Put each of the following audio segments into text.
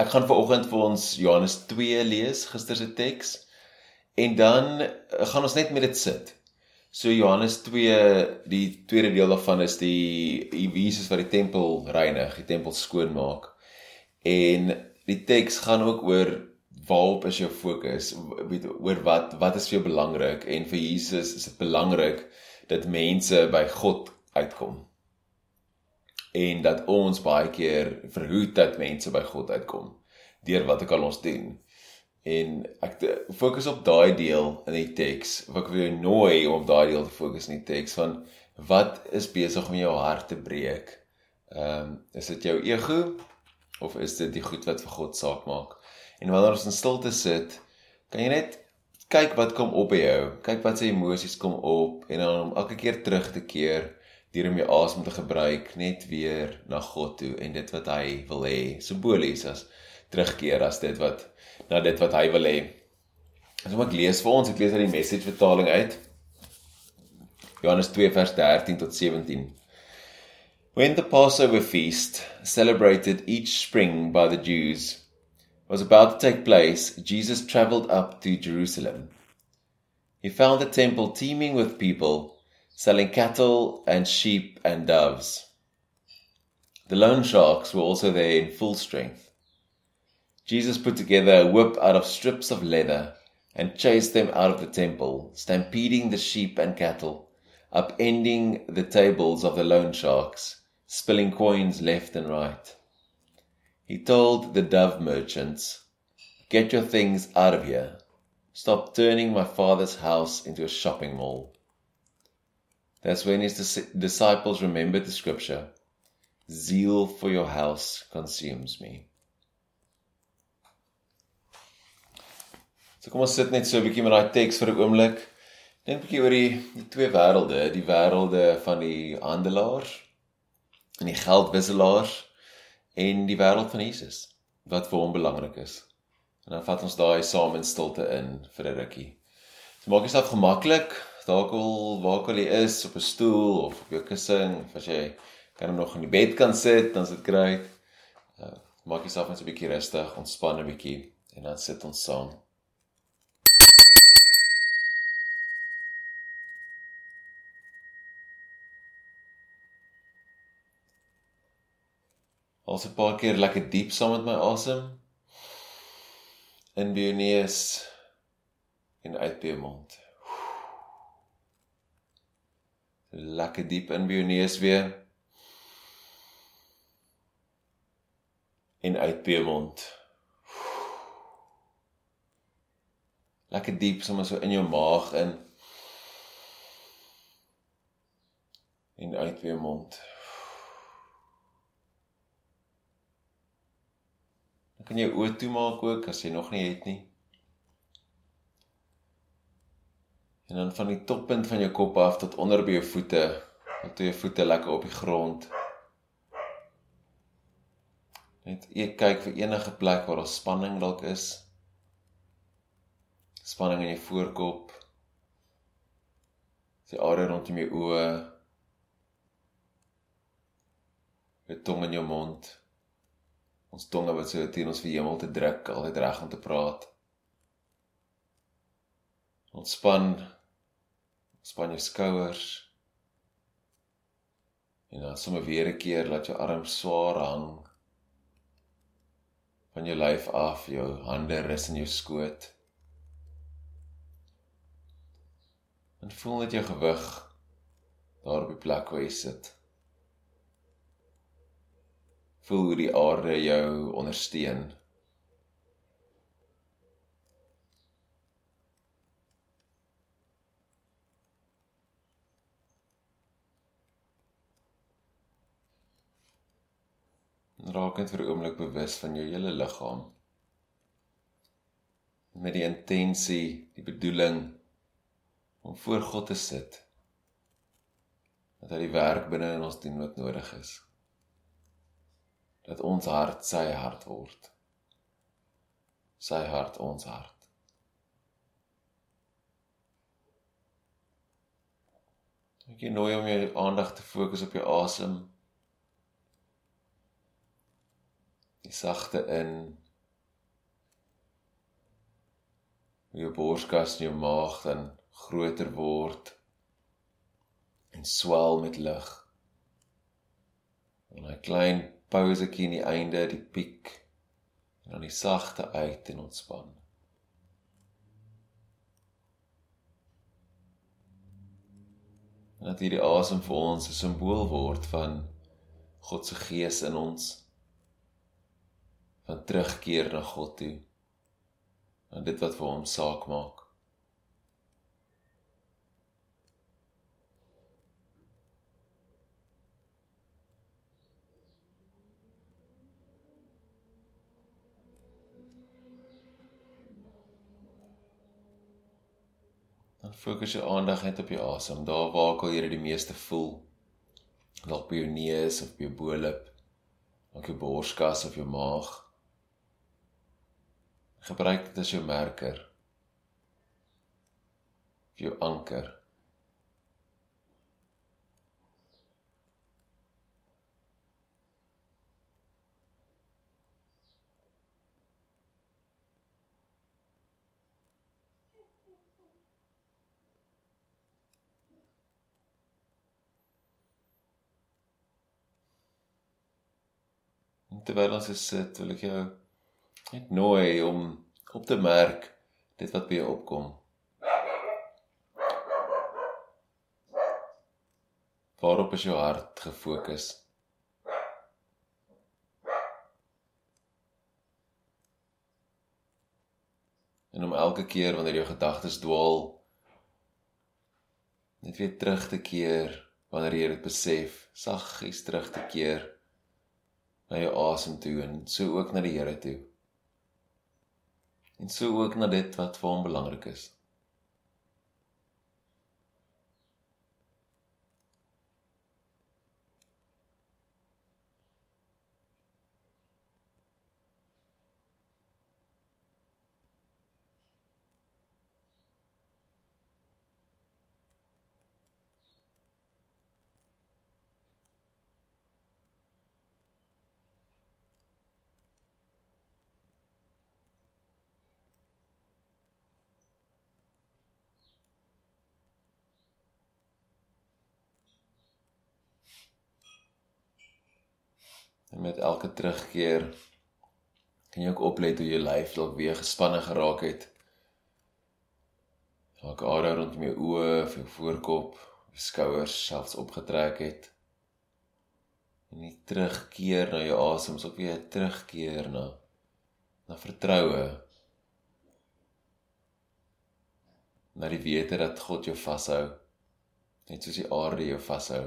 ek gaan vanoggend vir ons Johannes 2 lees, gister se teks. En dan uh, gaan ons net met dit sit. So Johannes 2, die tweede deel daarvan is die Jesus wat die tempel reinig, die tempel skoon maak. En die teks gaan ook oor waarop is jou fokus? Weet oor wat wat is vir jou belangrik? En vir Jesus is dit belangrik dat mense by God uitkom. En dat ons baie keer verhoed dat mense by God uitkom deur wat ek al ons doen. En ek fokus op daai deel in die teks. Ek wil jou nooi om op daai deel te fokus in die teks van wat is besig om jou hart te breek? Ehm um, is dit jou ego of is dit die goed wat vir God saak maak? En wanneer ons in stilte sit, kan jy net kyk wat kom op by jou. Kyk wat se emosies kom op en dan om elke keer terug te keer deur om jou asem te gebruik net weer na God toe en dit wat hy wil hê. Simbolies as terugkeer as dit wat na dit wat hy wil hê. As ek lees vir ons, ek lees uit die message vertaling uit. Johannes 2 vers 13 tot 17. When the Passover feast, celebrated each spring by the Jews, was about to take place, Jesus traveled up to Jerusalem. He found the temple teeming with people selling cattle and sheep and doves. The loan sharks were also there in full strength. Jesus put together a whip out of strips of leather and chased them out of the temple, stampeding the sheep and cattle, upending the tables of the loan sharks, spilling coins left and right. He told the dove merchants, Get your things out of here. Stop turning my father's house into a shopping mall. That's when his disciples remembered the scripture Zeal for your house consumes me. So kom ons sit net so 'n bietjie met daai teks vir 'n oomblik. Dink 'n bietjie oor die die twee wêrelde, die wêrelde van die handelaars en die geldwisselaars en die wêreld van Jesus wat vir hom belangrik is. En dan vat ons daai saam in stilte in vir 'n rukkie. So maak jouself gemaklik, dalk al waar al jy is op 'n stoel of op jou kussing, of as jy kan nog in die bed kan sit, dan is dit grait. Uh, maak jouself net 'n bietjie rustig, ontspan 'n bietjie en dan sit ons saam. Ons 'n paar keer lekker diep saam met my asem. In by jou neus en uit by jou mond. Lekker diep in by jou neus weer. En uit by jou mond. Lekker diep sommer so in jou maag in. En uit by jou mond. Dan kan jy oë toemaak ook as jy nog nie het nie. En dan van die toppunt van jou kop af tot onder by jou voete, tot jou voete lekker op die grond. Net ek kyk vir enige plek waar daar spanning dalk is. Spanning in jou voorkop. Sy are rondom jou oë. Jou tong in jou mond ons tonge wat so teen ons verhemel te druk, altyd reg om te praat. Ontspan. Ontspan jou skouers. En dan sommer weer 'n keer laat jou arms swaar hang van jou lyf af, jou hande rus in jou skoot. En voel net jou gewig daar op die plek waar jy sit voel hoe die aarde jou ondersteun. Raak net vir 'n oomblik bewus van jou hele liggaam. Met die intensie, die bedoeling om voor God te sit. Dat hy die werk binne in ons doen wat nodig is dat ons hart sy hart word. Sy hart ons hart. Ek nooi om jou aandag te fokus op jou asem. die sagte in jou borskas en jou maag dan groter word en swel met lig. En 'n klein pausetjie aan die einde, die piek en dan die sagte uit en ontspan. En dat hierdie asem vir ons 'n simbool word van God se gees in ons van terugkeer na God toe. En dit wat vir hom saak maak. Dan fokus jou aandag net op jou asem, daar waar jy dit die meeste voel. Dalk by jou neus of by jou bo-lip, op jou borskas of jou maag. Gebruik dit as jou merker. Jou anker. terwyl ons sit, wil ek jou net nooi om op te merk dit wat by jou opkom. Waarop is jou hart gefokus? En om elke keer wanneer jou gedagtes dwaal, net weer terug te keer wanneer jy dit besef, saggies terug te keer na jou asem toe en so ook na die Here toe. En so ook na dit wat vir hom belangrik is. En met elke terugkeer kan jy ook oplet hoe jou lyf dalk weer gespanne geraak het. Dalk area rondom jou oë of jou voorkop, skouers selfs opgetrek het. En nie terugkeer na jou asem, so weer terugkeer na na vertroue. Na die wete dat God jou vashou, net soos die aarde jou vashou.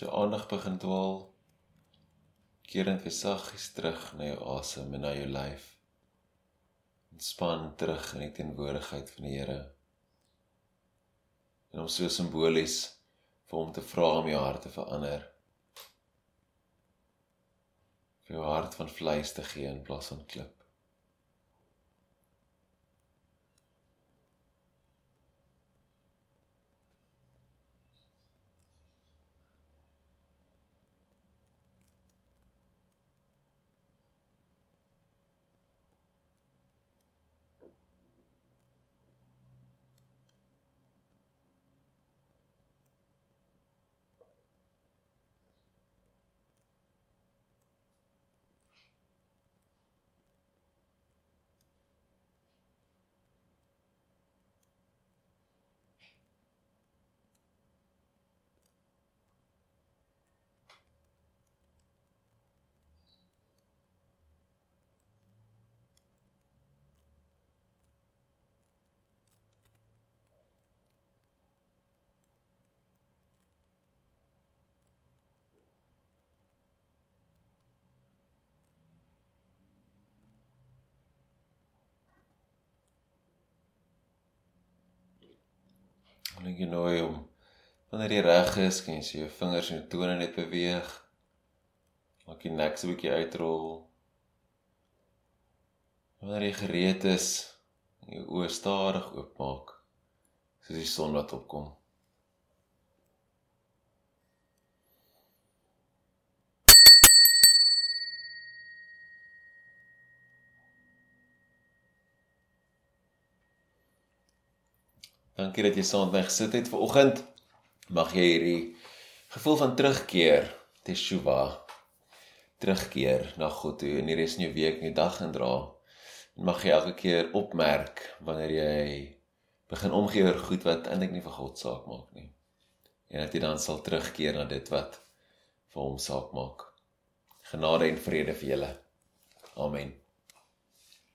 As jou aandag begin dwaal, keer net weer saggies terug na jou asem en na jou lyf. Ontspan terug in die teenwoordigheid van die Here. En om so simbolies vir hom te vra om jou hart te verander. vir jou hart van vleis te gee in plaas van klip. Wil ek jou nooi om wanneer jy reg is, kan jy jou vingers en jou tone net beweeg. Maak jy nek so 'n bietjie uitrol. Wanneer jy gereed is, jou oë stadig oopmaak soos die son wat opkom. Dankie dat jy saam met my gesit het vanoggend. Mag jy hierdie gevoel van terugkeer, teshuva, terugkeer na God toe in die res van jou week en jou dag indra. Mag jy elke keer opmerk wanneer jy begin omgee oor goed wat eintlik nie vir God saak maak nie. En dat jy dan sal terugkeer na dit wat vir hom saak maak. Genade en vrede vir julle. Amen.